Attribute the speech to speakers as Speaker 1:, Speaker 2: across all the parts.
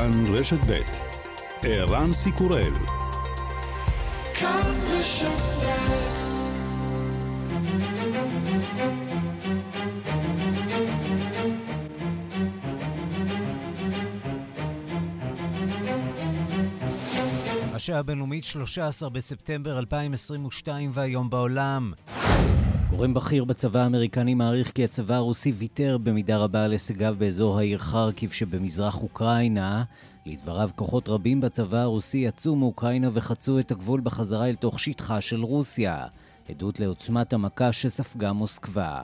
Speaker 1: כאן רשת ב' ערן סיקורל השעה הבינלאומית 13 בספטמבר 2022 והיום בעולם. גורם בכיר בצבא האמריקני מעריך כי הצבא הרוסי ויתר במידה רבה על הישגיו באזור העיר חרקיב שבמזרח אוקראינה. לדבריו, כוחות רבים בצבא הרוסי יצאו מאוקראינה וחצו את הגבול בחזרה אל תוך שטחה של רוסיה. עדות לעוצמת המכה שספגה מוסקבה.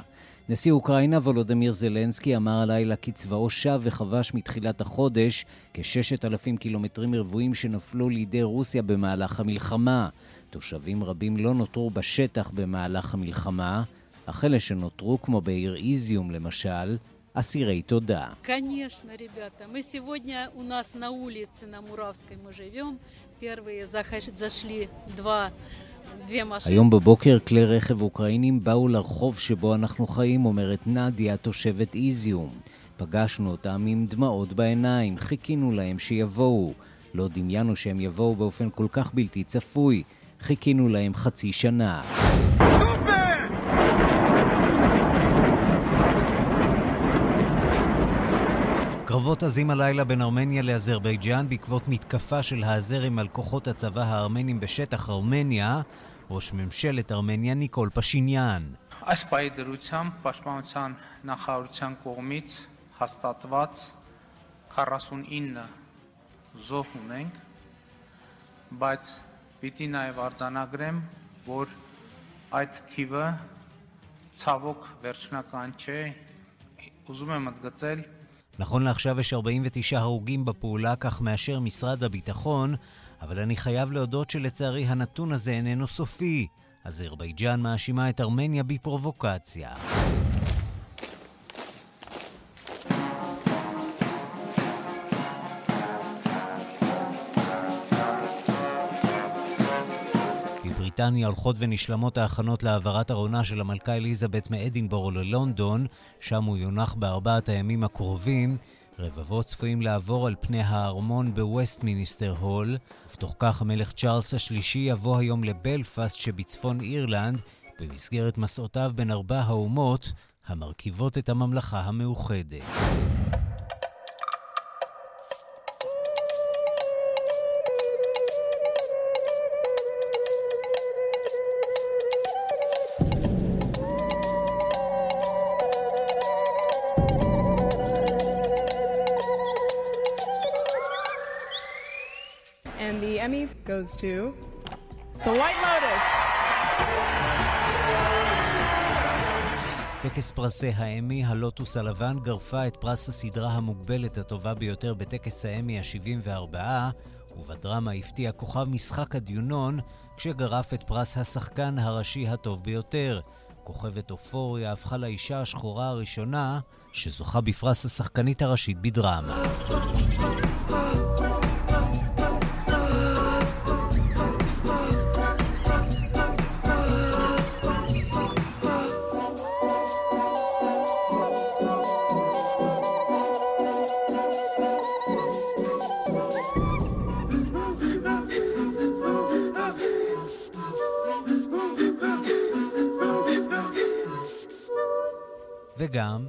Speaker 1: נשיא אוקראינה וולודמיר זלנסקי אמר הלילה כי צבאו שב וכבש מתחילת החודש כששת אלפים קילומטרים רבועים שנפלו לידי רוסיה במהלך המלחמה. תושבים רבים לא נותרו בשטח במהלך המלחמה, אך אלה שנותרו, כמו בעיר איזיום למשל, אסירי תודה.
Speaker 2: Конечно, ребята, мы сегодня у нас на улице, на Муравской мы живем, первые зашли два
Speaker 1: היום בבוקר כלי רכב אוקראינים באו לרחוב שבו אנחנו חיים, אומרת נדיה, תושבת איזיום. פגשנו אותם עם דמעות בעיניים, חיכינו להם שיבואו. לא דמיינו שהם יבואו באופן כל כך בלתי צפוי. חיכינו להם חצי שנה. קרבות עזים הלילה בין ארמניה לאזרבייג'אן בעקבות מתקפה של האזרים על כוחות הצבא הארמנים בשטח ארמניה, ראש ממשלת ארמניה ניקול פשיניאן.
Speaker 3: Այս պայդրությամբ պաշտպանության նախարարության կողմից հաստատված 49 զոհ ունենք, բայց Պիտի նաև արձանագրեմ, որ այդ թիվը ցավոք վերջնական չէ, ուզում եմ ընդգծել
Speaker 1: נכון לעכשיו יש 49 הרוגים בפעולה, כך מאשר משרד הביטחון, אבל אני חייב להודות שלצערי הנתון הזה איננו סופי. אזרבייג'אן מאשימה את ארמניה בפרובוקציה. בבריטניה הולכות ונשלמות ההכנות להעברת ארונה של המלכה אליזבת מאדינבורו ללונדון, שם הוא יונח בארבעת הימים הקרובים. רבבות צפויים לעבור על פני הארמון בווסטמיניסטר הול, ובתוך כך המלך צ'ארלס השלישי יבוא היום לבלפאסט שבצפון אירלנד, במסגרת מסעותיו בין ארבע האומות המרכיבות את הממלכה המאוחדת.
Speaker 4: Goes to The White Lotus.
Speaker 1: טקס פרסי האמי, הלוטוס הלבן, גרפה את פרס הסדרה המוגבלת הטובה ביותר בטקס האמי ה-74, ובדרמה הפתיע כוכב משחק הדיונון, כשגרף את פרס השחקן הראשי הטוב ביותר. כוכבת אופוריה הפכה לאישה השחורה הראשונה שזוכה בפרס השחקנית הראשית בדרמה. וגם...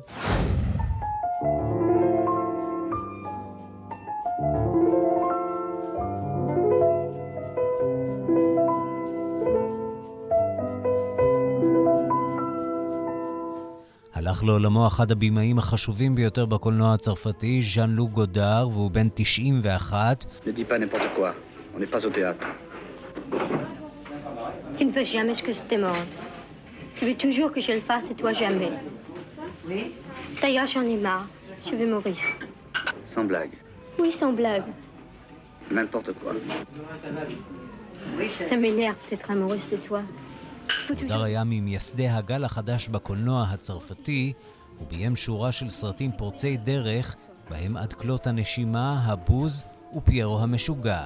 Speaker 1: הלך לעולמו אחד הבימאים החשובים ביותר בקולנוע הצרפתי, ז'אן לוק גודר, והוא בן 91. Tu ne veux jamais que je te demande. Tu veux toujours que je le fasse et toi jamais. Oui D'ailleurs, j'en ai marre. Je vais mourir.
Speaker 5: Sans blague
Speaker 1: Oui, sans blague.
Speaker 5: N'importe quoi.
Speaker 1: Ça m'énerve d'être amoureuse de toi. הודר היה ממייסדי הגל החדש בקולנוע הצרפתי, וביים שורה של סרטים פורצי דרך, בהם עד כלות הנשימה, הבוז ופיירו המשוגע.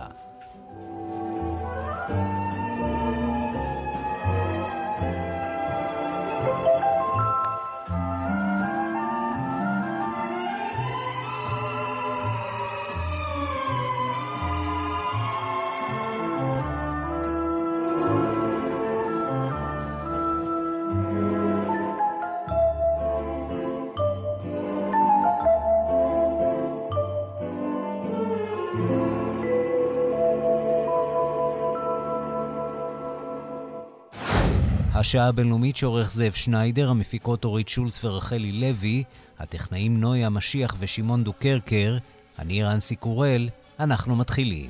Speaker 1: השעה הבינלאומית שעורך זאב שניידר, המפיקות אורית שולץ ורחלי לוי, הטכנאים נויה משיח ושמעון דוקרקר, אני רנסי קורל, אנחנו מתחילים.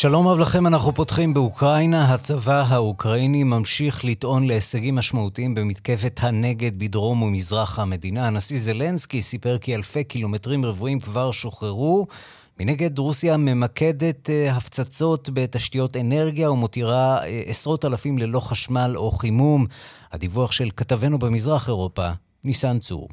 Speaker 1: שלום רב לכם, אנחנו פותחים באוקראינה. הצבא האוקראיני ממשיך לטעון להישגים משמעותיים במתקפת הנגד בדרום ומזרח המדינה. הנשיא זלנסקי סיפר כי אלפי קילומטרים רבועים כבר שוחררו. מנגד, רוסיה ממקדת אה, הפצצות בתשתיות אנרגיה ומותירה אה, עשרות אלפים ללא חשמל או חימום. הדיווח של כתבנו במזרח אירופה, ניסן צור.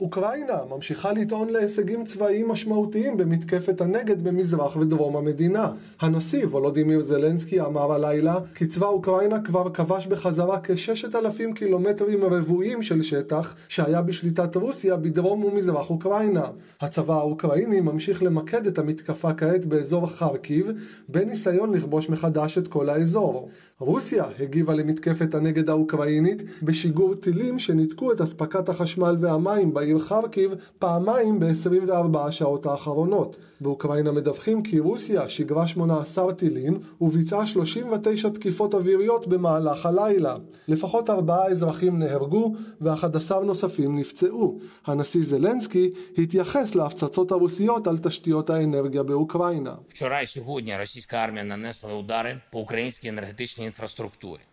Speaker 6: אוקראינה ממשיכה לטעון להישגים צבאיים משמעותיים במתקפת הנגד במזרח ודרום המדינה. הנשיא וולודימיר זלנסקי אמר הלילה כי צבא אוקראינה כבר כבש בחזרה כששת אלפים קילומטרים רבועים של שטח שהיה בשליטת רוסיה בדרום ומזרח אוקראינה. הצבא האוקראיני ממשיך למקד את המתקפה כעת באזור חרקיב בניסיון לכבוש מחדש את כל האזור. רוסיה הגיבה למתקפת הנגד האוקראינית בשיגור טילים שניתקו את אספקת החשמל והמים בעיר חרקיב פעמיים ב-24 השעות האחרונות. באוקראינה מדווחים כי רוסיה שיגרה 18 טילים וביצעה 39 תקיפות אוויריות במהלך הלילה. לפחות ארבעה אזרחים נהרגו ו-11 נוספים נפצעו. הנשיא זלנסקי התייחס להפצצות הרוסיות על תשתיות האנרגיה באוקראינה.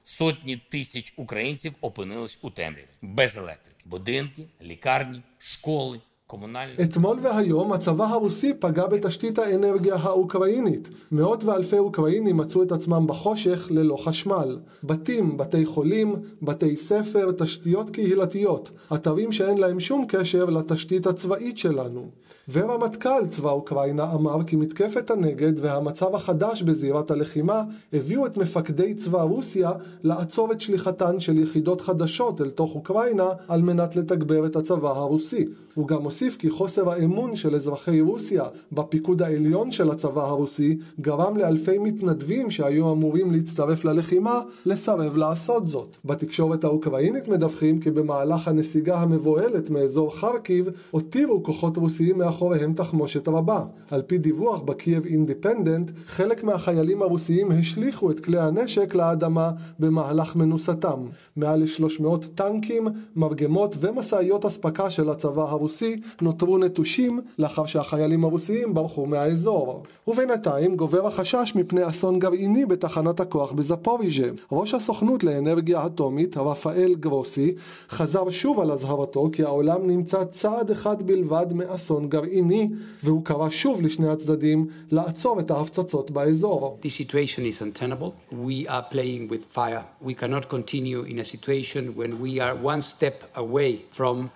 Speaker 7: Сотні тисяч українців опинились у темряві без електрики. Будинки, лікарні, школи,
Speaker 6: אתמול והיום הצבא הרוסי פגע בתשתית האנרגיה האוקראינית. מאות ואלפי אוקראינים מצאו את עצמם בחושך ללא חשמל. בתים, בתי חולים, בתי ספר, תשתיות קהילתיות. אתרים שאין להם שום קשר לתשתית הצבאית שלנו. ורמטכ"ל צבא אוקראינה אמר כי מתקפת הנגד והמצב החדש בזירת הלחימה הביאו את מפקדי צבא רוסיה לעצור את שליחתן של יחידות חדשות אל תוך אוקראינה על מנת לתגבר את הצבא הרוסי. הוא גם הוסיף כי חוסר האמון של אזרחי רוסיה בפיקוד העליון של הצבא הרוסי גרם לאלפי מתנדבים שהיו אמורים להצטרף ללחימה לסרב לעשות זאת. בתקשורת האוקראינית מדווחים כי במהלך הנסיגה המבוהלת מאזור חרקיב הותירו כוחות רוסיים מאחוריהם תחמושת רבה. על פי דיווח בקייב אינדיפנדנט, חלק מהחיילים הרוסיים השליכו את כלי הנשק לאדמה במהלך מנוסתם. מעל ל-300 טנקים, מרגמות ומשאיות אספקה של הצבא הרוסי נותרו נטושים לאחר שהחיילים הרוסיים ברחו מהאזור. ובינתיים גובר החשש מפני אסון גרעיני בתחנת הכוח בזפוריז'ה. ראש הסוכנות לאנרגיה אטומית, רפאל גרוסי, חזר שוב על אזהרתו כי העולם נמצא צעד אחד בלבד מאסון גרעיני, והוא קרא שוב לשני הצדדים לעצור את ההפצצות באזור.
Speaker 8: We cannot continue in a situation when we are one step away from.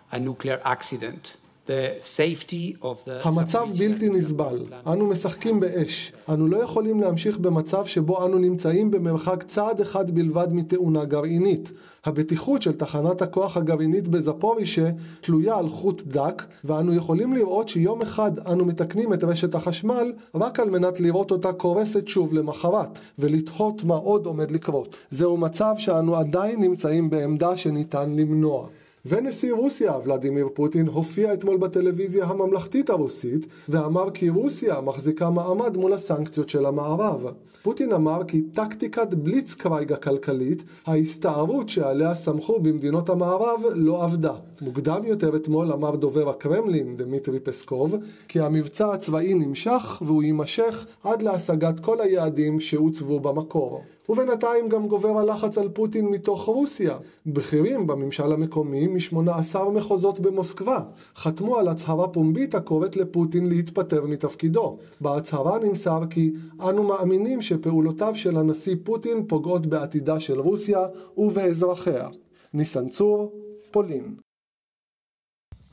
Speaker 6: המצב בלתי נסבל, אנו משחקים באש. אנו לא יכולים להמשיך במצב שבו אנו נמצאים במרחק צעד אחד בלבד מתאונה גרעינית. הבטיחות של תחנת הכוח הגרעינית בזפורישה תלויה על חוט דק, ואנו יכולים לראות שיום אחד אנו מתקנים את רשת החשמל רק על מנת לראות אותה קורסת שוב למחרת, ולתהות מה עוד עומד לקרות. זהו מצב שאנו עדיין נמצאים בעמדה שניתן למנוע. ונשיא רוסיה ולדימיר פוטין הופיע אתמול בטלוויזיה הממלכתית הרוסית ואמר כי רוסיה מחזיקה מעמד מול הסנקציות של המערב. פוטין אמר כי טקטיקת בליצקרייג הכלכלית, ההסתערות שעליה סמכו במדינות המערב, לא עבדה. מוקדם יותר אתמול אמר דובר הקרמלין, דמיטרי פסקוב, כי המבצע הצבאי נמשך והוא יימשך עד להשגת כל היעדים שהוצבו במקור. ובינתיים גם גובר הלחץ על פוטין מתוך רוסיה. בכירים בממשל המקומי מ-18 מחוזות במוסקבה חתמו על הצהרה פומבית הקוראת לפוטין להתפטר מתפקידו. בהצהרה נמסר כי אנו מאמינים שפעולותיו של הנשיא פוטין פוגעות בעתידה של רוסיה ובאזרחיה. ניסן צור, פולין.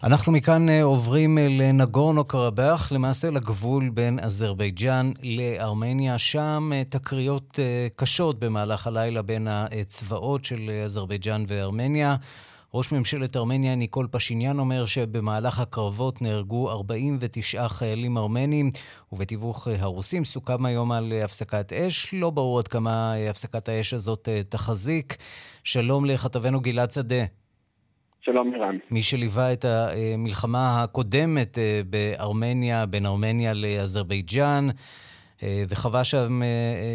Speaker 1: אנחנו מכאן אה, עוברים אה, לנגורנו קרבאח, למעשה לגבול בין אזרבייג'אן לארמניה. שם אה, תקריות קשות במהלך הלילה בין הצבאות של אזרבייג'אן וארמניה. ראש ממשלת ארמניה ניקול פשיניאן אומר שבמהלך הקרבות נהרגו 49 חיילים ארמנים, ובתיווך הרוסים סוכם היום על הפסקת אש. לא ברור עד כמה הפסקת האש הזאת תחזיק. שלום לכתבנו גלעד שדה.
Speaker 9: שלום ערן.
Speaker 1: מי שליווה את המלחמה הקודמת אה, בארמניה, בין ארמניה לאזרבייג'אן, אה, וחווה שם אה,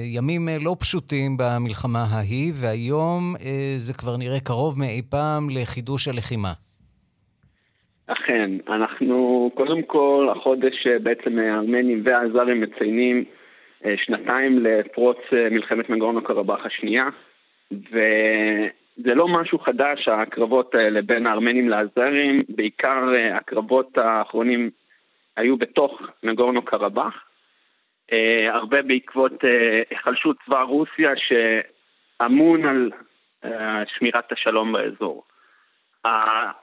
Speaker 1: ימים לא פשוטים במלחמה ההיא, והיום זה כבר נראה קרוב מאי פעם לחידוש הלחימה.
Speaker 9: אכן, אנחנו קודם כל, החודש בעצם הארמנים והאזרים מציינים שנתיים לפרוץ מלחמת נגורנו קרבאח השנייה, ו... זה לא משהו חדש, הקרבות האלה בין הארמנים לאזרים, בעיקר אה, הקרבות האחרונים היו בתוך נגורנו קרבאח, אה, הרבה בעקבות היחלשות אה, צבא רוסיה שאמון על שמירת השלום באזור.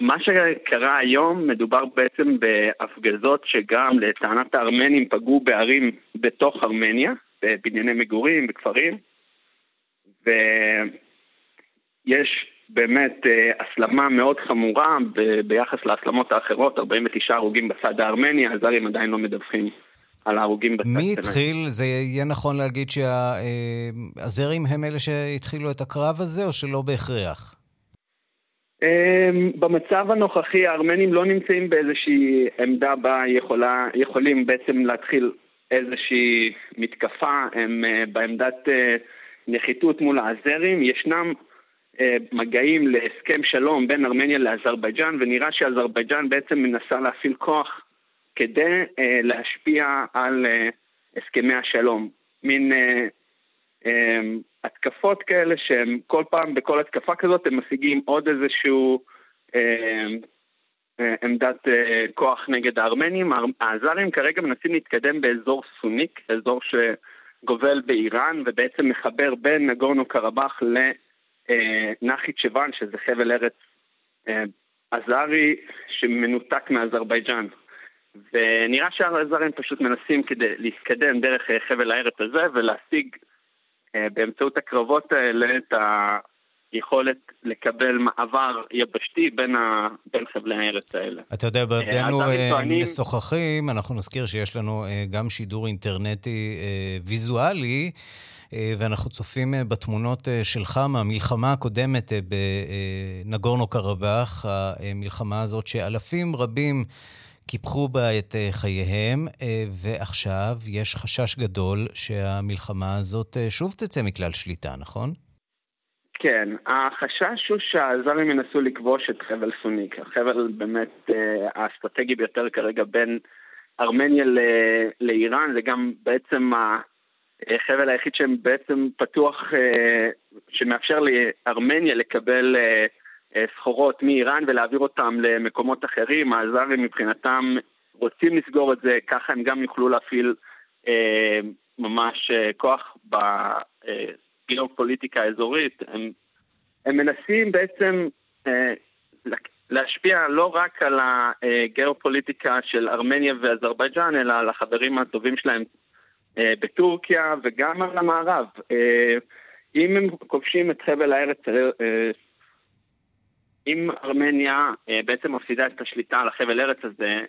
Speaker 9: מה שקרה היום מדובר בעצם בהפגזות שגם לטענת הארמנים פגעו בערים בתוך ארמניה, בבנייני מגורים, בכפרים, ו... יש באמת אה, הסלמה מאוד חמורה ב- ביחס להסלמות האחרות, 49 הרוגים בצד הארמני, הזרים עדיין לא מדווחים על ההרוגים בצד
Speaker 1: מי התחיל? זה יהיה נכון להגיד שהזרים הם אלה שהתחילו את הקרב הזה, או שלא בהכרח?
Speaker 9: אמ, במצב הנוכחי הארמנים לא נמצאים באיזושהי עמדה בה יכולה, יכולים בעצם להתחיל איזושהי מתקפה, הם אה, בעמדת אה, נחיתות מול האזרים. ישנם אה, מגעים להסכם שלום בין ארמניה לאזרבייג'אן, ונראה שאזרבייג'אן בעצם מנסה להפעיל כוח כדי אה, להשפיע על אה, הסכמי השלום. מין אה, אה, התקפות כאלה שהם כל פעם, בכל התקפה כזאת, הם משיגים עוד איזשהו אה, אה, עמדת אה, כוח נגד הארמנים. האזרים כרגע מנסים להתקדם באזור סוניק, אזור שגובל באיראן, ובעצם מחבר בין נגורנו קרבאח. אה, נחית שוואן, שזה חבל ארץ אה, אזרי שמנותק מאזרבייג'אן. ונראה שהאזרים פשוט מנסים כדי להתקדם דרך אה, חבל הארץ הזה ולהשיג באמצעות הקרבות האלה את היכולת לקבל מעבר יבשתי בין, ה... בין חבלי הארץ האלה.
Speaker 1: אתה יודע, בעודנו משוחחים, אנחנו נזכיר שיש לנו גם שידור אינטרנטי ויזואלי. אה, ואנחנו צופים אה, בתמונות אה, שלך מהמלחמה הקודמת בנגורנו קרבאח, המלחמה הזאת שאלפים רבים קיפחו בה את חייהם, ועכשיו יש חשש גדול שהמלחמה הזאת שוב תצא מכלל שליטה, נכון?
Speaker 9: כן, החשש הוא שהזרים ינסו לכבוש את חבל סוניק, החבל באמת האסטרטגי ביותר כרגע בין ארמניה לאיראן, זה גם בעצם החבל היחיד שבעצם פתוח, אה, שמאפשר לארמניה לקבל אה, אה, סחורות מאיראן ולהעביר אותם למקומות אחרים. האזרים מבחינתם רוצים לסגור את זה, ככה הם גם יוכלו להפעיל ממש כוח בגיאופוליטיקה האזורית. הם, הם מנסים בעצם להשפיע לא רק על הגיאופוליטיקה של ארמניה ואזרבייג'אן, אלא על החברים הטובים שלהם בטורקיה וגם על המערב. אה, אם הם כובשים את חבל הארץ, אה, אם ארמניה בעצם מפסידה את השליטה על החבל ארץ הזה,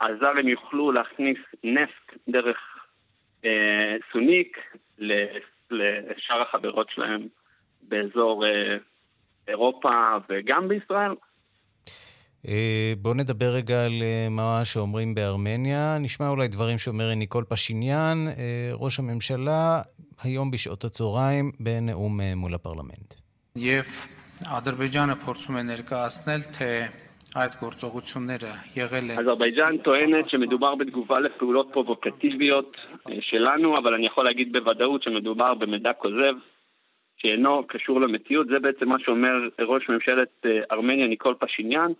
Speaker 9: הזרים יוכלו להכניס נפט דרך סוניק לשאר החברות שלהם באזור אירופה וגם בישראל.
Speaker 1: אה, בואו נדבר רגע על אה, מה שאומרים בארמניה. נשמע אולי דברים שאומר ניקול פשיניאן, אה, ראש הממשלה, היום בשעות הצהריים, בנאום מול הפרלמנט.
Speaker 9: אזרבייג'אן טוענת שמדובר בתגובה לפעולות פרובוקטיביות שלנו, אבל אני יכול להגיד בוודאות שמדובר במידע כוזב שאינו קשור למציאות. זה בעצם מה שאומר ראש ממשלת ארמניה ניקול פשיניאן.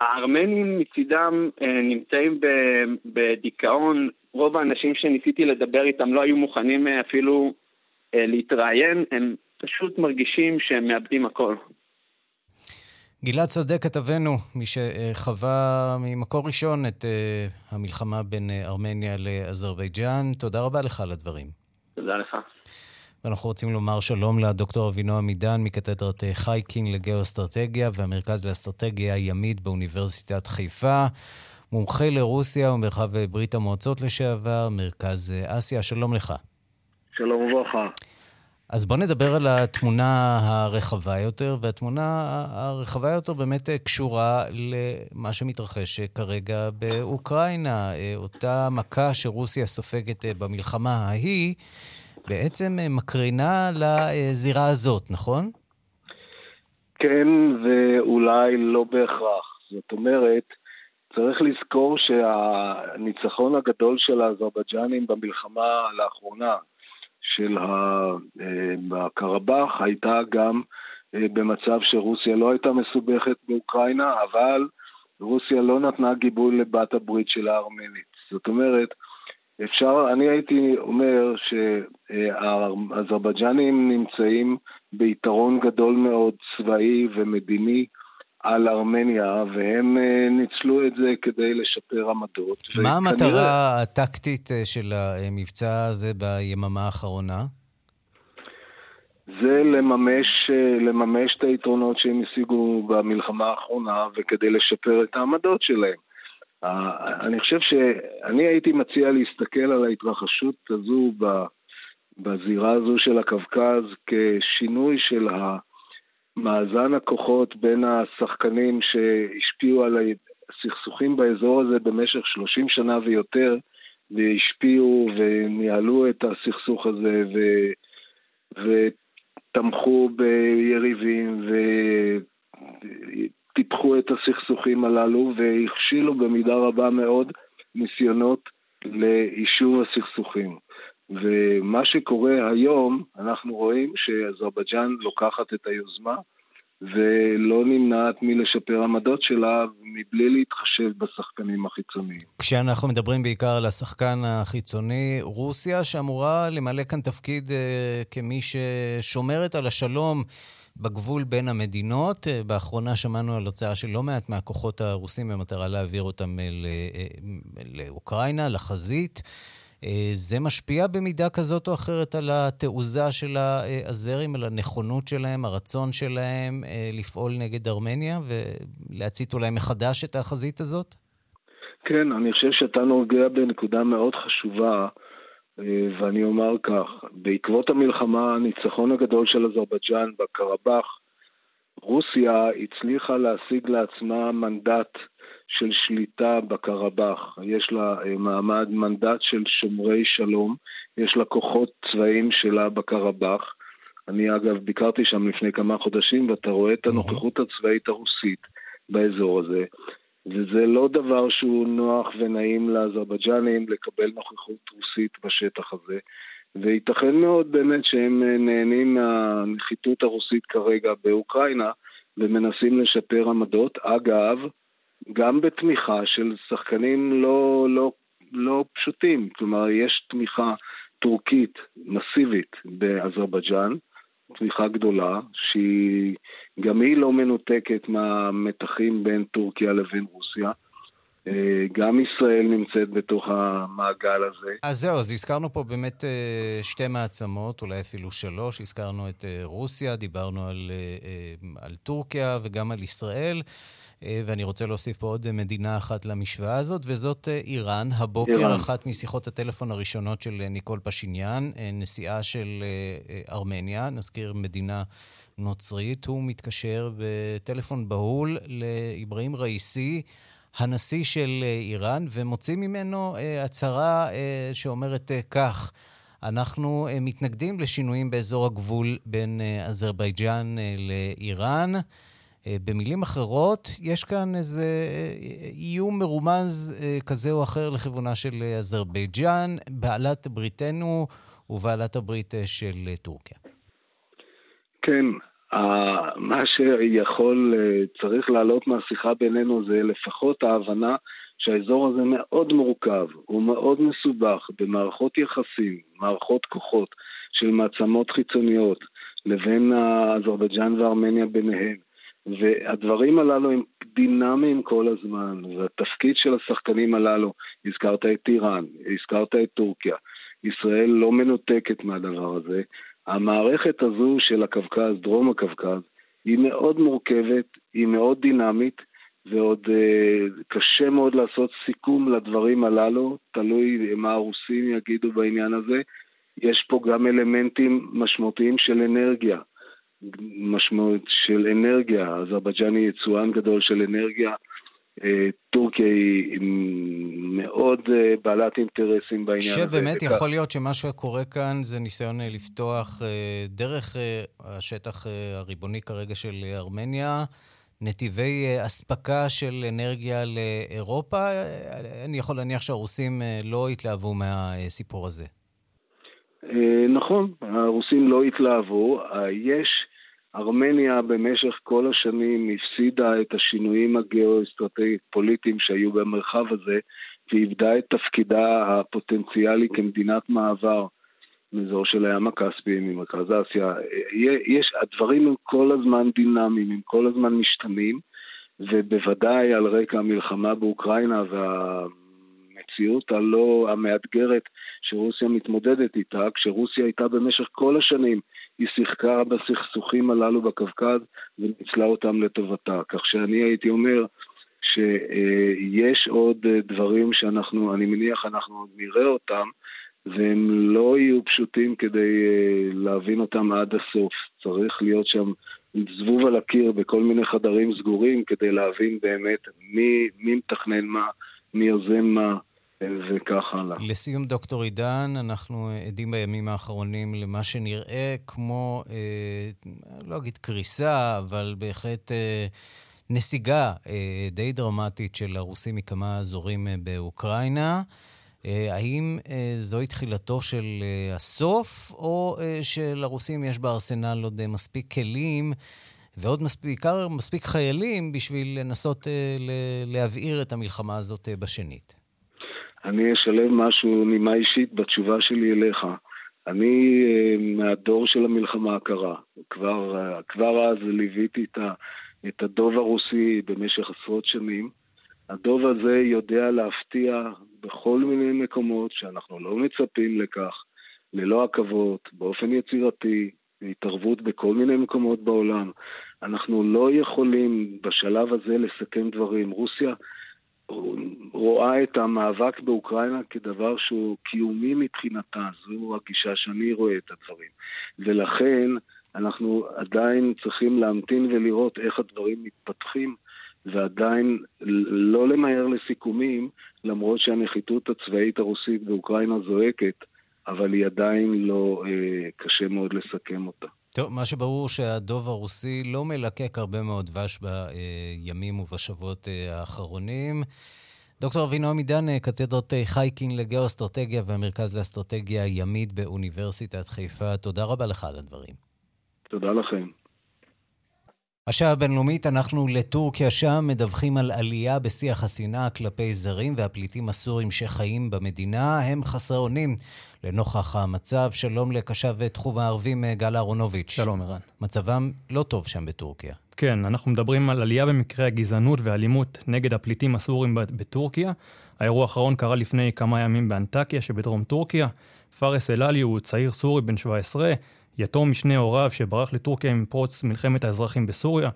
Speaker 9: הארמנים מצידם אה, נמצאים בדיכאון, רוב האנשים שניסיתי לדבר איתם לא היו מוכנים אה, אפילו אה, להתראיין, הם פשוט מרגישים שהם מאבדים הכל.
Speaker 1: גלעד שדה כתבנו, מי שחווה ממקור ראשון את המלחמה בין ארמניה לאזרבייג'אן, תודה רבה לך על הדברים.
Speaker 9: תודה לך.
Speaker 1: ואנחנו רוצים לומר שלום לדוקטור אבינועם עידן מקתדרת חייקין לגאו-אסטרטגיה והמרכז לאסטרטגיה הימית באוניברסיטת חיפה. מומחה לרוסיה ומרחב ברית המועצות לשעבר, מרכז אסיה, שלום לך.
Speaker 10: שלום וברכה.
Speaker 1: אז בואו נדבר על התמונה הרחבה יותר, והתמונה הרחבה יותר באמת קשורה למה שמתרחש כרגע באוקראינה. אותה מכה שרוסיה סופגת במלחמה ההיא, בעצם מקרינה לזירה הזאת, נכון?
Speaker 10: כן, ואולי לא בהכרח. זאת אומרת, צריך לזכור שהניצחון הגדול של האזרבייג'נים במלחמה לאחרונה, של הקרבאח, הייתה גם אה, במצב שרוסיה לא הייתה מסובכת באוקראינה, אבל רוסיה לא נתנה גיבוי לבת הברית של הארמנית. זאת אומרת, אפשר, אני הייתי אומר שהאזרבייג'נים נמצאים ביתרון גדול מאוד צבאי ומדיני על ארמניה, והם אה, ניצלו את זה כדי לשפר עמדות.
Speaker 1: מה המטרה הטקטית אה, של המבצע הזה ביממה האחרונה?
Speaker 10: זה לממש, אה, לממש את היתרונות שהם השיגו במלחמה האחרונה וכדי לשפר את העמדות שלהם. אני חושב שאני הייתי מציע להסתכל על ההתרחשות הזו בזירה הזו של הקווקז כשינוי של מאזן הכוחות בין השחקנים שהשפיעו על הסכסוכים באזור הזה במשך 30 שנה ויותר, והשפיעו וניהלו את הסכסוך הזה ו... ותמכו ביריבים וטיפחו את הסכסוכים הללו והכשילו במידה רבה מאוד ניסיונות ליישוב הסכסוכים. ומה שקורה היום, אנחנו רואים שאזרבייג'אן לוקחת את היוזמה ולא נמנעת מלשפר עמדות שלה מבלי להתחשב בשחקנים החיצוניים.
Speaker 1: כשאנחנו מדברים בעיקר על השחקן החיצוני, רוסיה שאמורה למלא כאן תפקיד uh, כמי ששומרת על השלום בגבול בין המדינות. Uh, באחרונה שמענו על הוצאה של לא מעט מהכוחות הרוסים במטרה להעביר אותם אל, uh, לאוקראינה, לחזית. אה, זה משפיע במידה כזאת או אחרת על התעוזה של האזרים, על הנכונות שלהם, הרצון שלהם אה, לפעול נגד ארמניה ולהצית אולי מחדש את החזית הזאת?
Speaker 10: כן, אני חושב שאתה נוגע בנקודה מאוד חשובה, אה, ואני אומר כך, בעקבות המלחמה, הניצחון הגדול של אזרבייג'אן בקרבאח, רוסיה הצליחה להשיג לעצמה מנדט של שליטה בקרבאח. יש לה אה, מעמד, מנדט של שומרי שלום, יש לה כוחות צבאיים שלה בקרבאח. אני אגב ביקרתי שם לפני כמה חודשים ואתה רואה את הנוכחות הצבאית הרוסית באזור הזה. וזה לא דבר שהוא נוח ונעים לאזרבייג'נים לקבל נוכחות רוסית בשטח הזה. וייתכן מאוד באמת שהם אה, נהנים מהנחיתות הרוסית כרגע באוקראינה ומנסים לשפר עמדות. אגב, גם בתמיכה של שחקנים לא, לא, לא פשוטים. כלומר, יש תמיכה טורקית מסיבית באזרבייג'אן, תמיכה גדולה, שהיא גם היא לא מנותקת מהמתחים בין טורקיה לבין רוסיה. אה, גם ישראל נמצאת בתוך המעגל הזה.
Speaker 1: אז זהו, אז הזכרנו פה באמת אה, שתי מעצמות, אולי אפילו שלוש. הזכרנו את אה, רוסיה, דיברנו על, על טורקיה וגם על ישראל. אה, ואני רוצה להוסיף פה עוד מדינה אחת למשוואה הזאת, וזאת אה, איראן. הבוקר, איראן. אחת משיחות הטלפון הראשונות של אה, ניקול פשיניאן, נשיאה של ארמניה, נזכיר מדינה נוצרית, הוא מתקשר בטלפון בהול לאברהים ראיסי, הנשיא של איראן, ומוציא ממנו הצהרה שאומרת כך: אנחנו מתנגדים לשינויים באזור הגבול בין אזרבייג'אן לאיראן. אה, במילים אחרות, יש כאן איזה אה, איום מרומז אה, כזה או אחר לכיוונה של אזרבייג'אן, בעלת בריתנו ובעלת הברית של טורקיה.
Speaker 10: כן, מה שיכול, צריך לעלות מהשיחה בינינו זה לפחות ההבנה שהאזור הזה מאוד מורכב, הוא מאוד מסובך במערכות יחסים, מערכות כוחות של מעצמות חיצוניות לבין אזרבייג'אן וארמניה ביניהם. והדברים הללו הם דינמיים כל הזמן, והתפקיד של השחקנים הללו, הזכרת את איראן, הזכרת את טורקיה, ישראל לא מנותקת מהדבר הזה. המערכת הזו של הקווקז, דרום הקווקז, היא מאוד מורכבת, היא מאוד דינמית, ועוד אה, קשה מאוד לעשות סיכום לדברים הללו, תלוי מה הרוסים יגידו בעניין הזה. יש פה גם אלמנטים משמעותיים של אנרגיה. משמעות של אנרגיה, אזרבייג'ן היא יצואן גדול של אנרגיה, אה, טורקיה היא מאוד אה, בעלת אינטרסים בעניין
Speaker 1: הזה. שבאמת יכול להיות שמה שקורה כאן זה ניסיון אה, לפתוח דרך השטח הריבוני כרגע של ארמניה, נתיבי אספקה של אנרגיה לאירופה. אני יכול להניח שהרוסים לא התלהבו מהסיפור הזה.
Speaker 10: נכון, הרוסים לא התלהבו. יש... ארמניה במשך כל השנים הפסידה את השינויים הגיאו-אסטרטגיים שהיו במרחב הזה ואיבדה את תפקידה הפוטנציאלי כמדינת מעבר מאזור של הים הכספי, ממרכז אסיה. יש, הדברים הם כל הזמן דינמיים, הם כל הזמן משתנים, ובוודאי על רקע המלחמה באוקראינה והמציאות הלא המאתגרת שרוסיה מתמודדת איתה, כשרוסיה הייתה במשך כל השנים היא שיחקה בסכסוכים הללו בקווקז וניצלה אותם לטובתה. כך שאני הייתי אומר שיש עוד דברים שאנחנו, אני מניח אנחנו עוד נראה אותם, והם לא יהיו פשוטים כדי להבין אותם עד הסוף. צריך להיות שם זבוב על הקיר בכל מיני חדרים סגורים כדי להבין באמת מי, מי מתכנן מה, מי יוזם מה, וכך הלאה.
Speaker 1: לסיום, דוקטור עידן, אנחנו עדים בימים האחרונים למה שנראה כמו, אה, לא אגיד קריסה, אבל בהחלט אה, נסיגה אה, די דרמטית של הרוסים מכמה אזורים אה, באוקראינה. אה, האם אה, זוהי תחילתו של אה, הסוף, או אה, שלרוסים יש בארסנל עוד אה, מספיק כלים ועוד מספיק, מספיק חיילים בשביל לנסות אה, להבעיר את המלחמה הזאת אה, בשנית?
Speaker 10: אני אשלב משהו, נימה אישית, בתשובה שלי אליך. אני אה, מהדור של המלחמה הקרה. כבר, כבר אז ליוויתי את, את הדוב הרוסי במשך עשרות שנים. הדוב הזה יודע להפתיע בכל מיני מקומות שאנחנו לא מצפים לכך, ללא עכבות, באופן יצירתי, התערבות בכל מיני מקומות בעולם. אנחנו לא יכולים בשלב הזה לסכם דברים. רוסיה רואה את המאבק באוקראינה כדבר שהוא קיומי מבחינתה, זו הגישה שאני רואה את הדברים. ולכן אנחנו עדיין צריכים להמתין ולראות איך הדברים מתפתחים, ועדיין לא למהר לסיכומים, למרות שהנחיתות הצבאית הרוסית באוקראינה זועקת, אבל היא עדיין לא אה, קשה מאוד לסכם אותה.
Speaker 1: טוב, מה שברור שהדוב הרוסי לא מלקק הרבה מאוד דבש בימים ובשבועות אה, האחרונים. דוקטור אבינועם עידן, אה, קתדרת אה, חייקין לגאו-אסטרטגיה והמרכז לאסטרטגיה הימית באוניברסיטת חיפה, תודה רבה לך על הדברים.
Speaker 10: תודה לכם.
Speaker 1: השעה הבינלאומית, אנחנו לטורקיה שם מדווחים על עלייה בשיח השנאה כלפי זרים והפליטים הסורים שחיים במדינה. הם חסרי אונים לנוכח המצב. שלום לקשב תחום הערבים גל אהרונוביץ'.
Speaker 11: שלום, ערן.
Speaker 1: מצבם לא טוב שם בטורקיה.
Speaker 11: כן, אנחנו מדברים על עלייה במקרי הגזענות והאלימות נגד הפליטים הסורים בטורקיה. האירוע האחרון קרה לפני כמה ימים באנטקיה שבדרום טורקיה. פארס אל-עלי הוא צעיר סורי בן 17, יתום משני הוריו שברח לטורקיה עם פרוץ מלחמת האזרחים בסוריה,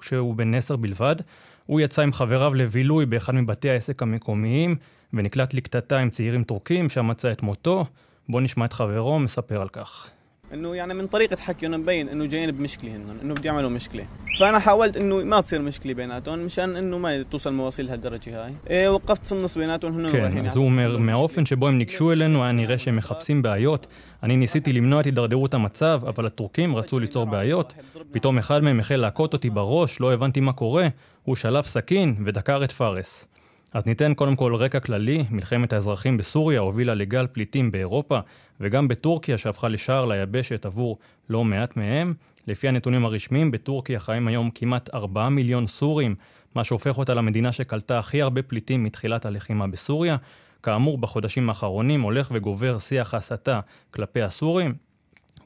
Speaker 11: כשהוא בן עשר בלבד. הוא יצא עם חבריו לבילוי באחד מבתי העסק המקומיים, ונקלט לקטטה עם צעירים טורקים, שם מצא את מותו. בואו נשמע את חברו מספר על כך.
Speaker 12: انه يعني من طريقه حكيهم مبين انه جايين بمشكله هن انه بده يعملوا مشكله فانا حاولت انه ما تصير مشكله بيناتهم مشان انه ما توصل مواصيل لهالدرجه هاي إيه وقفت في النص بيناتهم هن
Speaker 11: כן, אז הוא אומר, מהאופן שבו הם ניגשו אלינו היה נראה שהם מחפשים בעיות. אני ניסיתי למנוע את הידרדרות המצב, אבל הטורקים רצו ליצור בעיות. פתאום אחד מהם החל להכות אותי בראש, לא הבנתי מה קורה. הוא שלף סכין ודקר את פארס. אז ניתן קודם כל רקע כללי, מלחמת האזרחים בסוריה הובילה לגל פליטים באירופה וגם בטורקיה שהפכה לשער ליבשת עבור לא מעט מהם. לפי הנתונים הרשמיים, בטורקיה חיים היום כמעט 4 מיליון סורים, מה שהופך אותה למדינה שקלטה הכי הרבה פליטים מתחילת הלחימה בסוריה. כאמור, בחודשים האחרונים הולך וגובר שיח הסתה כלפי הסורים,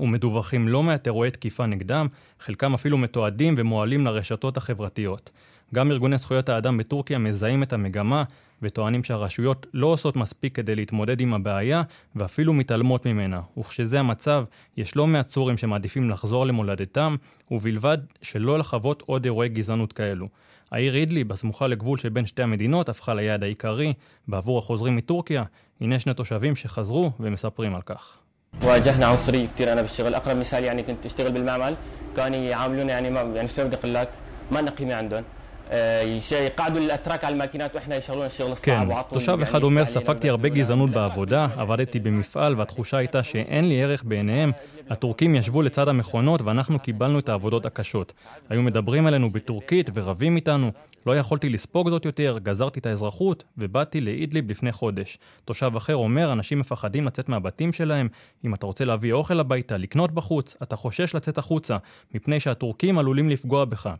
Speaker 11: ומדווחים לא מעט אירועי תקיפה נגדם, חלקם אפילו מתועדים ומועלים לרשתות החברתיות. גם ארגוני זכויות האדם בטורקיה מזהים את המגמה וטוענים שהרשויות לא עושות מספיק כדי להתמודד עם הבעיה ואפילו מתעלמות ממנה. וכשזה המצב, יש לא מעט סורים שמעדיפים לחזור למולדתם, ובלבד שלא לחוות עוד אירועי גזענות כאלו. העיר אידלי, בסמוכה לגבול שבין שתי המדינות, הפכה ליעד העיקרי בעבור החוזרים מטורקיה. הנה שני תושבים שחזרו ומספרים על כך.
Speaker 13: واجهنا عنصريه كثير انا بالشغل اقرب مثال يعني كنت اشتغل بالمعمل كانوا يعاملونا يعني ما يعني شلون بدي اقول لك ما لنا قيمه عندهم יqעדו להתרק על מקינת ואחנה ישאלו השיר
Speaker 11: כן, תושב אחד אומר, ספגתי הרבה גזענות בעבודה, עבדתי במפעל והתחושה הייתה שאין לי ערך בעיניהם. הטורקים ישבו לצד המכונות ואנחנו קיבלנו את העבודות הקשות. היו מדברים עלינו בטורקית ורבים איתנו. לא יכולתי לספוג זאת יותר, גזרתי את האזרחות ובאתי לאידליב לפני חודש. תושב אחר אומר, אנשים מפחדים לצאת מהבתים שלהם. אם אתה רוצה להביא אוכל הביתה, לקנות בחוץ, אתה חושש לצאת החוצה, מפני שהטורקים עלולים לפגוע בך.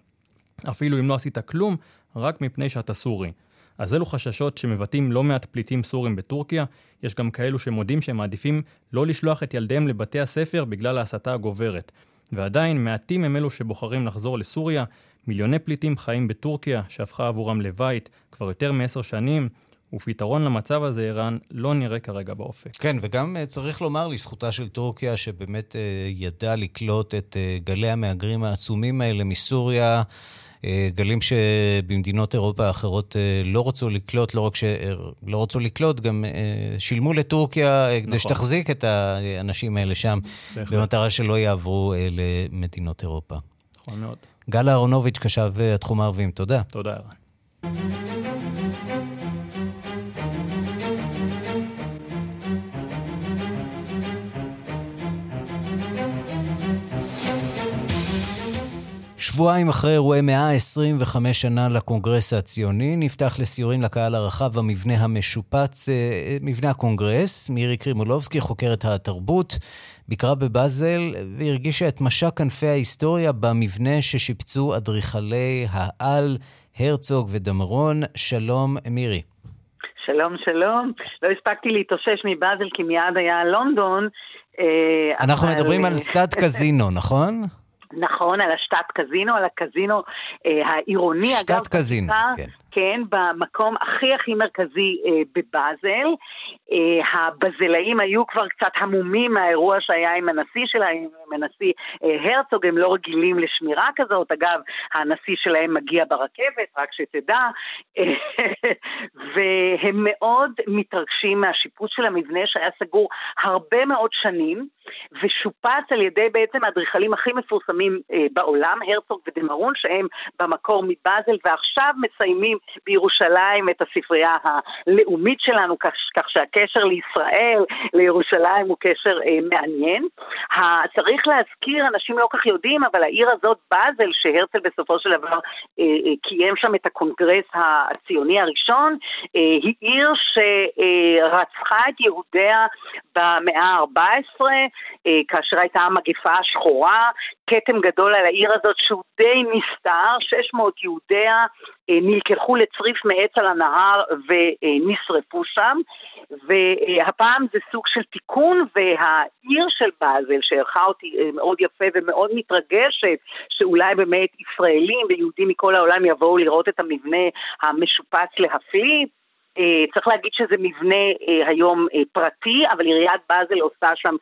Speaker 11: אפילו אם לא עשית כלום, רק מפני שאתה סורי. אז אלו חששות שמבטאים לא מעט פליטים סורים בטורקיה, יש גם כאלו שמודים שהם מעדיפים לא לשלוח את ילדיהם לבתי הספר בגלל ההסתה הגוברת. ועדיין מעטים הם אלו שבוחרים לחזור לסוריה, מיליוני פליטים חיים בטורקיה, שהפכה עבורם לבית כבר יותר מעשר שנים, ופתרון למצב הזה, ערן, לא נראה כרגע באופק.
Speaker 1: כן, וגם uh, צריך לומר לזכותה של טורקיה, שבאמת uh, ידעה לקלוט את uh, גלי המהגרים העצומים האלה מסוריה. אה, גלים שבמדינות אירופה האחרות אה, לא רצו לקלוט, לא רק שלא רצו לקלוט, גם אה, שילמו לטורקיה כדי נכון. שתחזיק את האנשים האלה שם, בהחלט. במטרה שלא יעברו למדינות אירופה.
Speaker 11: נכון מאוד.
Speaker 1: גל אהרונוביץ', קשב התחום הערבים, תודה.
Speaker 11: תודה, ערן.
Speaker 1: שבועיים אחרי אירועי 125 שנה לקונגרס הציוני, נפתח לסיורים לקהל הרחב המבנה המשופץ, אה, מבנה הקונגרס. מירי קרימולובסקי, חוקרת התרבות, ביקרה בבאזל והרגישה את משק כנפי ההיסטוריה במבנה ששיפצו אדריכלי העל, הרצוג ודמרון. שלום, מירי.
Speaker 14: שלום, שלום. לא הספקתי להתאושש מבאזל כי מיד היה לונדון. אה,
Speaker 1: אנחנו אבל... מדברים על סטאד קזינו, נכון?
Speaker 14: נכון, על השתת קזינו, על הקזינו אה, העירוני.
Speaker 1: שתת אגב, קזינו, כן.
Speaker 14: כן, במקום הכי הכי מרכזי אה, בבאזל. אה, הבזלאים היו כבר קצת המומים מהאירוע שהיה עם הנשיא שלהם, עם הנשיא אה, הרצוג, הם לא רגילים לשמירה כזאת. אגב, הנשיא שלהם מגיע ברכבת, רק שתדע. והם מאוד מתרגשים מהשיפוט של המבנה שהיה סגור הרבה מאוד שנים, ושופץ על ידי בעצם האדריכלים הכי מפורסמים אה, בעולם, הרצוג ודמרון, שהם במקור מבאזל, ועכשיו מסיימים בירושלים את הספרייה הלאומית שלנו, כך, כך שהקשר לישראל, לירושלים, הוא קשר אה, מעניין. צריך להזכיר, אנשים לא כך יודעים, אבל העיר הזאת, באזל, שהרצל בסופו של דבר אה, אה, קיים שם את הקונגרס הציוני הראשון, אה, היא עיר שרצחה את יהודיה במאה ה-14, אה, כאשר הייתה המגפה השחורה, כתם גדול על העיר הזאת שהוא די נסתר, 600 יהודיה אה, נלקחו לצריף מעץ על הנהר ונשרפו שם, והפעם זה סוג של תיקון, והעיר של באזל, שערכה אותי אה, מאוד יפה ומאוד מתרגשת, שאולי באמת ישראלים ויהודים מכל העולם יבואו לראות את המבנה המשופץ להפליא, צריך להגיד שזה מבנה אה, היום אה, פרטי, אבל עיריית באזל עושה שם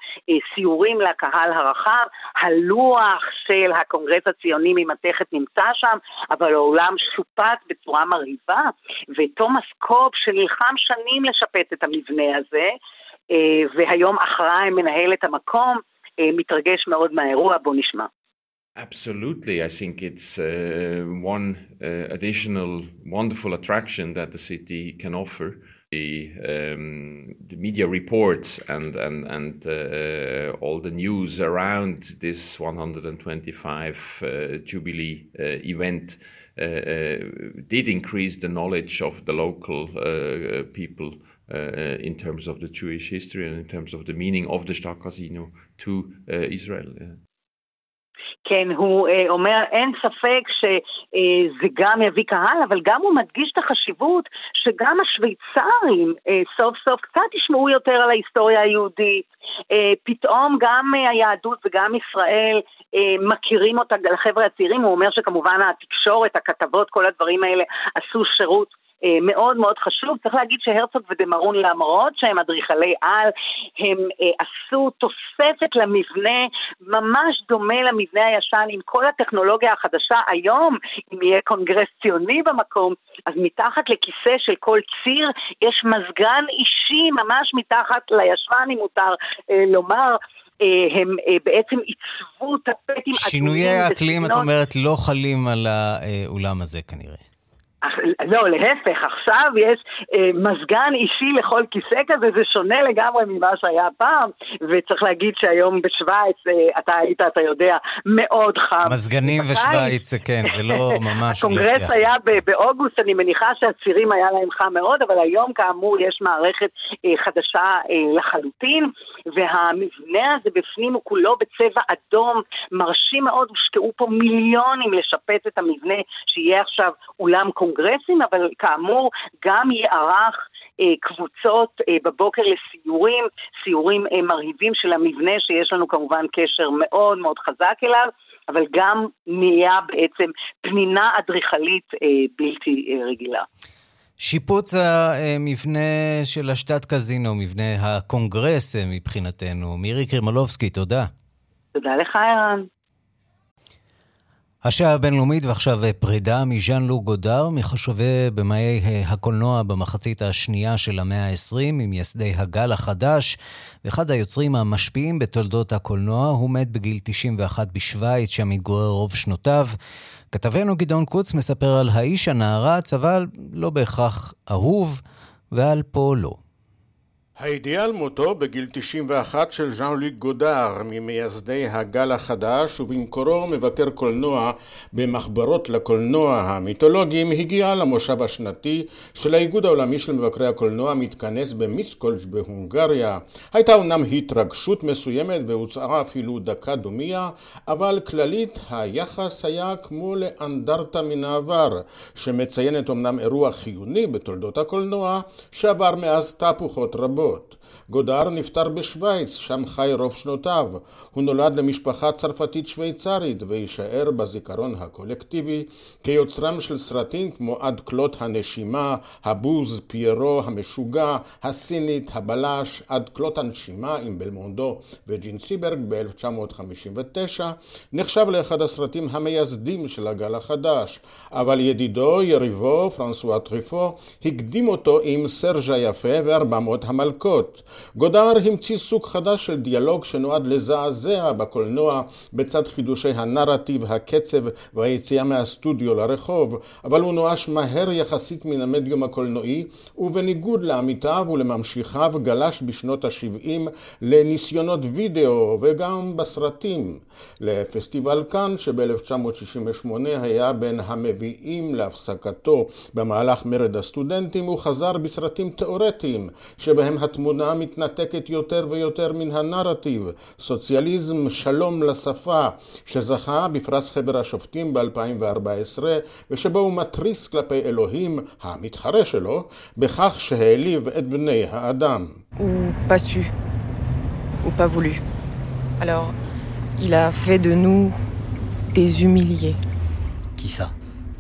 Speaker 14: סיורים לקהל הרחב. הלוח של הקונגרס הציוני ממתכת נמצא שם, אבל האולם שופץ בצורה מרהיבה, ותומאס קופ, שנלחם שנים לשפץ את המבנה הזה, והיום אחראי מנהל את המקום, מתרגש מאוד מהאירוע, בואו נשמע.
Speaker 15: Absolutely. I think it's uh, one uh, additional wonderful attraction that the city can offer. The, um, the media reports and, and, and uh, all the news around this 125 uh, Jubilee uh, event uh, did increase the knowledge of the local people in terms of the Jewish history and in terms of the meaning of the Stadt Casino to Israel.
Speaker 14: כן, הוא אה, אומר, אין ספק שזה גם יביא קהל, אבל גם הוא מדגיש את החשיבות שגם השוויצרים אה, סוף סוף קצת ישמעו יותר על ההיסטוריה היהודית. אה, פתאום גם היהדות וגם ישראל אה, מכירים אותה לחבר'ה הצעירים, הוא אומר שכמובן התקשורת, הכתבות, כל הדברים האלה עשו שירות אה, מאוד מאוד חשוב. צריך להגיד שהרצוג ודמרון, למרות שהם אדריכלי על, הם אה, עשו תוספת למבנה ממש דומה למבנה הישן עם כל הטכנולוגיה החדשה היום, אם יהיה קונגרס ציוני במקום, אז מתחת לכיסא של כל ציר יש מזגן אישי ממש מתחת לישבן, אם מותר אה, לומר. אה, הם אה, בעצם עיצבו טפטים.
Speaker 1: שינויי האקלים, את אומרת, לא חלים על האולם הזה כנראה.
Speaker 14: לא, להפך, עכשיו יש אה, מזגן אישי לכל כיסא כזה, זה שונה לגמרי ממה שהיה פעם, וצריך להגיד שהיום בשוויץ, אה, אתה היית, אתה יודע, מאוד חם.
Speaker 1: מזגנים ושוויץ, כן, זה לא ממש...
Speaker 14: הקונגרס היה באוגוסט, אני מניחה שהצירים היה להם חם מאוד, אבל היום כאמור יש מערכת אה, חדשה אה, לחלוטין, והמבנה הזה בפנים הוא כולו בצבע אדום, מרשים מאוד, הושקעו פה מיליונים לשפץ את המבנה, שיהיה עכשיו אולם קונגרס. קונגרסים, אבל כאמור גם יערך אה, קבוצות אה, בבוקר לסיורים, סיורים אה, מרהיבים של המבנה שיש לנו כמובן קשר מאוד מאוד חזק אליו. אבל גם נהיה בעצם פנינה אדריכלית אה, בלתי אה, רגילה.
Speaker 1: שיפוץ המבנה של השטאט קזינו, מבנה הקונגרס מבחינתנו. מירי קרימלובסקי, תודה.
Speaker 14: תודה לך, ערן.
Speaker 1: השעה הבינלאומית ועכשיו אה, פרידה מז'אן לוק גודר, מחשובי במאי אה, הקולנוע במחצית השנייה של המאה ה-20, ממייסדי הגל החדש, ואחד היוצרים המשפיעים בתולדות הקולנוע, הוא מת בגיל 91 בשוויץ, שם התגורר רוב שנותיו. כתבנו גדעון קוץ מספר על האיש הנערץ, אבל לא בהכרח אהוב, ועל פועלו.
Speaker 16: הידיעה על מותו בגיל 91 של ז'אן לוק גודר, ממייסדי הגל החדש ובמקורו מבקר קולנוע במחברות לקולנוע המיתולוגיים, הגיע למושב השנתי של האיגוד העולמי של מבקרי הקולנוע המתכנס במיסקולג' בהונגריה. הייתה אומנם התרגשות מסוימת והוצעה אפילו דקה דומיה, אבל כללית היחס היה כמו לאנדרטה מן העבר, שמציינת אומנם אירוע חיוני בתולדות הקולנוע, שעבר מאז תהפוכות רבות. רבות. גודר נפטר בשוויץ, שם חי רוב שנותיו. הוא נולד למשפחה צרפתית שוויצרית ויישאר בזיכרון הקולקטיבי כיוצרם של סרטים כמו עד כלות הנשימה, הבוז, פיירו, המשוגע, הסינית, הבלש, עד כלות הנשימה עם בלמונדו וג'ין סיברג ב-1959, נחשב לאחד הסרטים המייסדים של הגל החדש, אבל ידידו, יריבו, פרנסואה טריפו, הקדים אותו עם סרג' היפה וארבע המלכות. גודר המציא סוג חדש של דיאלוג שנועד לזעזע בקולנוע בצד חידושי הנרטיב, הקצב והיציאה מהסטודיו לרחוב, אבל הוא נואש מהר יחסית מן המדיום הקולנועי, ובניגוד לעמיתיו ולממשיכיו גלש בשנות ה-70 לניסיונות וידאו וגם בסרטים. לפסטיבל כאן שב-1968 היה בין המביאים להפסקתו במהלך מרד הסטודנטים, הוא חזר בסרטים תאורטיים שבהם התמונה מתנתקת יותר ויותר מן הנרטיב, סוציאליזם שלום לשפה, שזכה בפרס חבר השופטים ב-2014, ושבו הוא מתריס כלפי אלוהים, המתחרה שלו, בכך שהעליב את בני האדם.
Speaker 17: הוא פסו, הוא pas voulu. Alors, il a fait de nous des humiliés.
Speaker 1: Qui ça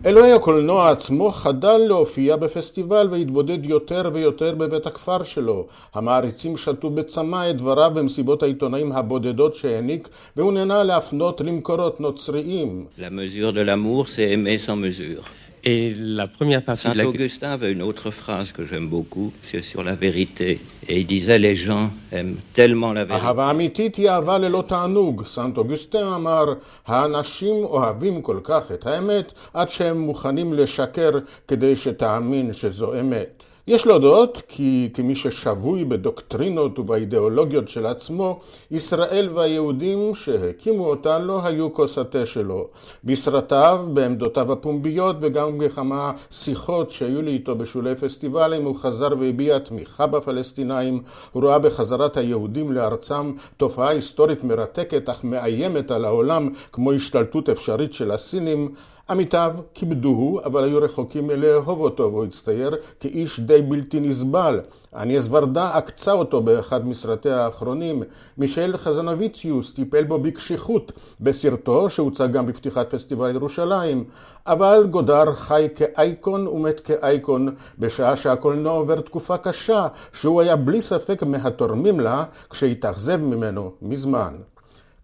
Speaker 16: אלוהי הקולנוע עצמו חדל להופיע בפסטיבל והתבודד יותר ויותר בבית הכפר שלו. המעריצים שתו בצמא את דבריו במסיבות העיתונאים הבודדות שהעניק, והוא נהנה להפנות למקורות נוצריים.
Speaker 18: La mesure de l'amour, c'est aimer sans mesure.
Speaker 19: Et la première partie
Speaker 18: Saint Augustin avait une autre phrase que j'aime beaucoup, c'est sur la vérité. Et il disait les gens aiment tellement la vérité.
Speaker 16: אהבה אמיתית היא אהבה ללא תענוג. סנט אוגוסטין אמר, האנשים אוהבים כל כך את האמת, עד שהם מוכנים לשקר כדי שתאמין שזו אמת. יש להודות כי כמי ששבוי בדוקטרינות ובאידיאולוגיות של עצמו, ישראל והיהודים שהקימו אותה לא היו כוס התה שלו. בסרטיו, בעמדותיו הפומביות וגם בכמה שיחות שהיו לי איתו בשולי פסטיבלים, הוא חזר והביע תמיכה בפלסטינאים, הוא ראה בחזרת היהודים לארצם תופעה היסטורית מרתקת אך מאיימת על העולם כמו השתלטות אפשרית של הסינים. עמיתיו כיבדוהו, אבל היו רחוקים מלאהוב אותו, והוא הצטייר כאיש די בלתי נסבל. אניאס ורדה עקצה אותו באחד מסרטיה האחרונים. מישל חזנביציוס טיפל בו בקשיחות בסרטו שהוצג גם בפתיחת פסטיבל ירושלים. אבל גודר חי כאייקון ומת כאייקון בשעה שהקולנוע עובר תקופה קשה שהוא היה בלי ספק מהתורמים לה כשהתאכזב ממנו מזמן.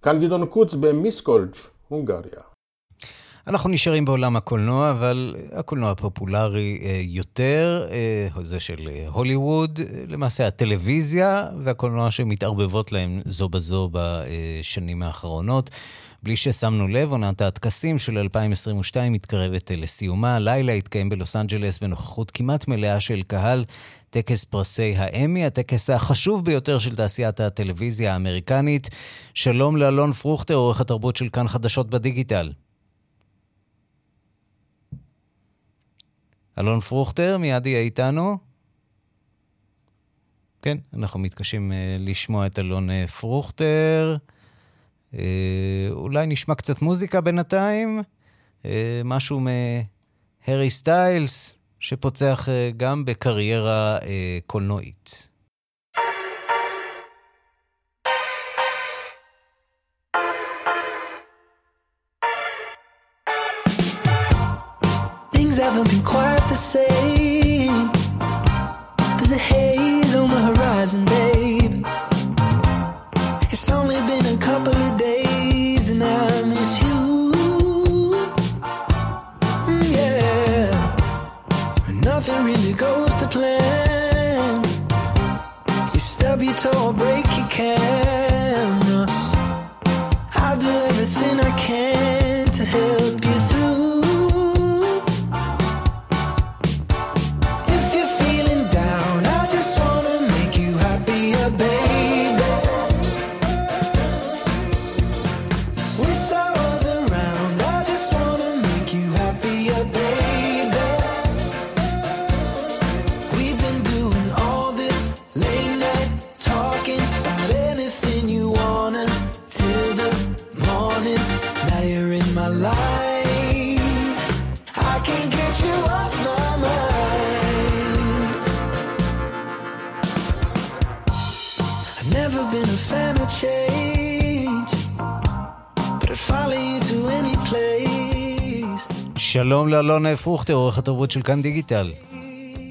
Speaker 16: כאן גדעון קוץ במיסקולג', הונגריה.
Speaker 1: אנחנו נשארים בעולם הקולנוע, אבל הקולנוע הפופולרי אה, יותר, אה, זה של אה, הוליווד, למעשה הטלוויזיה והקולנוע שמתערבבות להם זו בזו בשנים האחרונות. בלי ששמנו לב, עונת הטקסים של 2022 מתקרבת לסיומה. הלילה התקיים בלוס אנג'לס בנוכחות כמעט מלאה של קהל טקס פרסי האמי, הטקס החשוב ביותר של תעשיית הטלוויזיה האמריקנית. שלום לאלון פרוכטר, עורך התרבות של כאן חדשות בדיגיטל. אלון פרוכטר, מיד יהיה איתנו. כן, אנחנו מתקשים uh, לשמוע את אלון uh, פרוכטר. Uh, אולי נשמע קצת מוזיקה בינתיים. משהו מהרי סטיילס, שפוצח גם בקריירה קולנועית. שלום לאלון פרוכטר, עורך התרבות של כאן דיגיטל.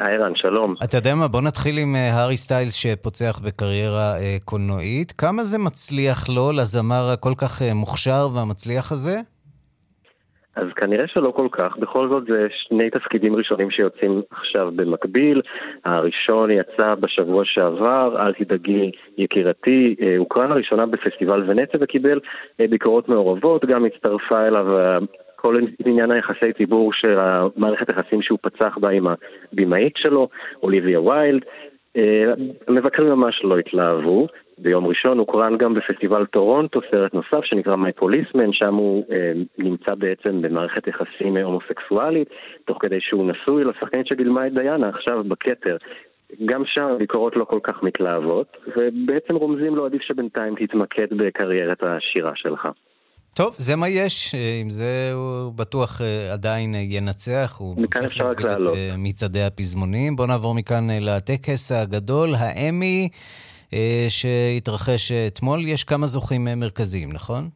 Speaker 20: ערן, שלום.
Speaker 1: אתה יודע מה, בוא נתחיל עם הארי סטיילס שפוצח בקריירה אה, קולנועית. כמה זה מצליח לו, לזמר הכל כך אה, מוכשר והמצליח הזה?
Speaker 20: אז כנראה שלא כל כך. בכל זאת זה שני תפקידים ראשונים שיוצאים עכשיו במקביל. הראשון יצא בשבוע שעבר, אל תדאגי יקירתי, הוקרן הראשונה בפסטיבל ונציה וקיבל ביקורות מעורבות, גם הצטרפה אליו כל עניין היחסי ציבור של המערכת היחסים שהוא פצח בה עם הבמאית שלו, אוליביה ויילד. המבקרים ממש לא התלהבו. ביום ראשון הוקרן גם בפסטיבל טורונטו סרט נוסף שנקרא מי פוליסמן, שם הוא אה, נמצא בעצם במערכת יחסים הומוסקסואלית, תוך כדי שהוא נשוי לשחקנית שגילמה את דיאנה עכשיו בכתר. גם שם הביקורות לא כל כך מתלהבות, ובעצם רומזים לו עדיף שבינתיים תתמקד בקריירת השירה שלך.
Speaker 1: טוב, זה מה יש, עם זה הוא בטוח עדיין ינצח, הוא
Speaker 20: מכאן אפשר רק לעלות.
Speaker 1: מצעדי הפזמונים. בואו נעבור מכאן לטקס הגדול, האמי, שהתרחש אתמול. יש כמה זוכים מרכזיים, נכון?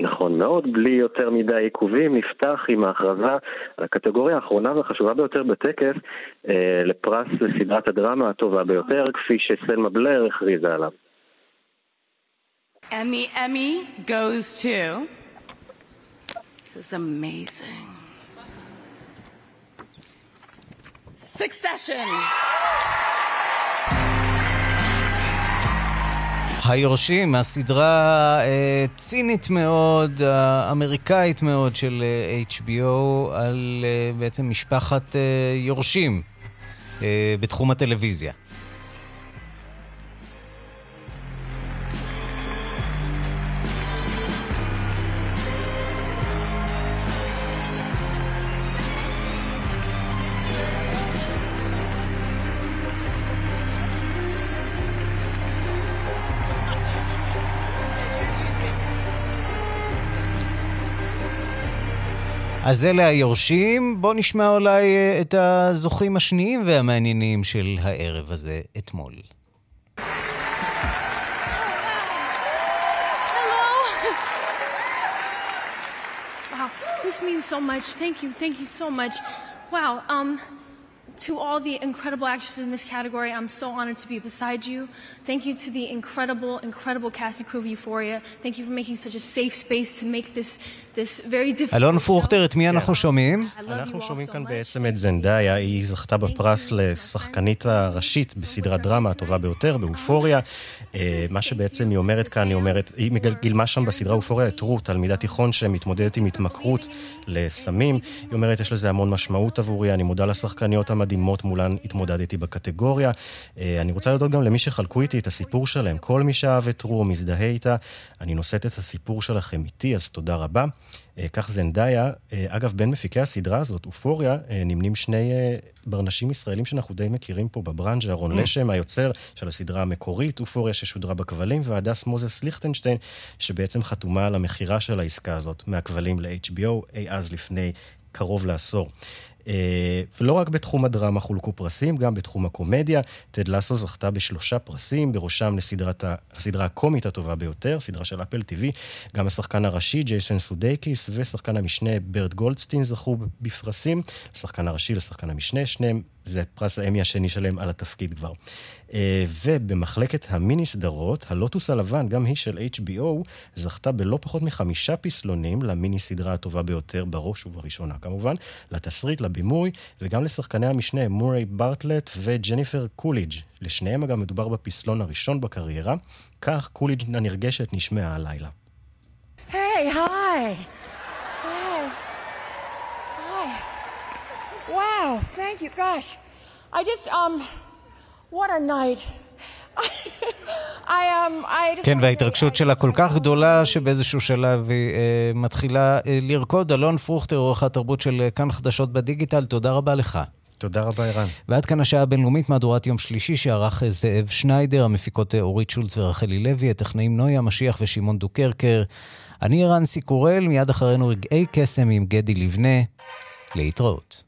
Speaker 20: נכון מאוד, בלי יותר מדי עיכובים, נפתח עם ההכרזה על הקטגוריה האחרונה והחשובה ביותר בטקס אה, לפרס לסדרת הדרמה הטובה ביותר, כפי שסלמה בלר הכריזה עליו.
Speaker 21: And the Emmy goes to. This is amazing. Succession.
Speaker 1: היורשים, הסדרה אה, צינית מאוד, האמריקאית מאוד של אה, HBO, על אה, בעצם משפחת אה, יורשים אה, בתחום הטלוויזיה. אז אלה היורשים. בואו נשמע אולי את הזוכים השניים והמעניינים של הערב הזה אתמול.
Speaker 17: This means so much. Thank you. Thank you so much. Wow. Um,
Speaker 22: to all the incredible actresses in this category, I'm so honored to be beside you. Thank you to the incredible, incredible cast and crew of Euphoria. Thank you for making such a safe space to make this, this very difficult...
Speaker 1: אלון פרוכטר, את מי אנחנו שומעים?
Speaker 23: אנחנו שומעים כאן בעצם את זנדאיה, היא זכתה בפרס לשחקנית הראשית בסדרת דרמה הטובה ביותר, באופוריה. מה שבעצם היא אומרת כאן, היא אומרת, היא גילמה שם בסדרה אופוריה את רות, תלמידת תיכון שמתמודדת עם התמכרות לסמים. היא אומרת, יש לזה המון משמעות עבורי, אני מודה לשחקניות המדהימות מולן התמודדתי בקטגוריה. אני רוצה להודות גם למי שחלקו איתי את הסיפור שלהם. כל מי שאהב את רו מזדהה איתה, אני נושאת את הסיפור שלכם איתי, אז תודה רבה. כך זנדאיה, אגב, בין מפיקי הסדרה הזאת, אופוריה, נמנים שני ברנשים ישראלים שאנחנו די מכירים פה בברנז'ה, רון לשם, היוצר של הסדרה המקורית, אופוריה ששודרה בכבלים, והדס מוזס ליכטנשטיין, שבעצם חתומה על המכירה של העסקה הזאת, מהכבלים ל-HBO, אי אז לפני קרוב לעשור. ולא רק בתחום הדרמה חולקו פרסים, גם בתחום הקומדיה. טד לסו זכתה בשלושה פרסים, בראשם לפרס הסדרה הקומית הטובה ביותר, סדרה של אפל TV. גם השחקן הראשי, ג'ייסון סודייקיס, ושחקן המשנה, ברט גולדסטין, זכו בפרסים. לשחקן הראשי, לשחקן המשנה, שניהם, זה פרס האמי השני שלהם על התפקיד כבר. ובמחלקת המיני סדרות, הלוטוס הלבן, גם היא של HBO, זכתה בלא פחות מחמישה פסלונים למיני סדרה הטובה ביותר, בראש ובראשונה כמובן, לתסריט, לבימוי, וגם לשחקני המשנה מוריי ברטלט וג'ניפר קוליג'. לשניהם אגב מדובר בפסלון הראשון בקריירה, כך קוליג' הנרגשת נשמעה הלילה.
Speaker 24: היי, היי! Wow, thank you. Gosh, I just, um, what a night. I, um, I just
Speaker 1: כן, וההתרגשות שלה כל כך גדולה, שבאיזשהו שלב היא אה, מתחילה אה, לרקוד. אלון פרוכטר, עורך התרבות של כאן חדשות בדיגיטל, תודה רבה לך.
Speaker 23: תודה רבה, ערן.
Speaker 1: ועד כאן השעה הבינלאומית, מהדורת יום שלישי, שערך זאב שניידר, המפיקות אורית שולץ ורחלי לוי, הטכנאים נויה משיח ושמעון דוקרקר. אני ערן סיקורל, מיד אחרינו רגעי קסם עם גדי לבנה. להתראות.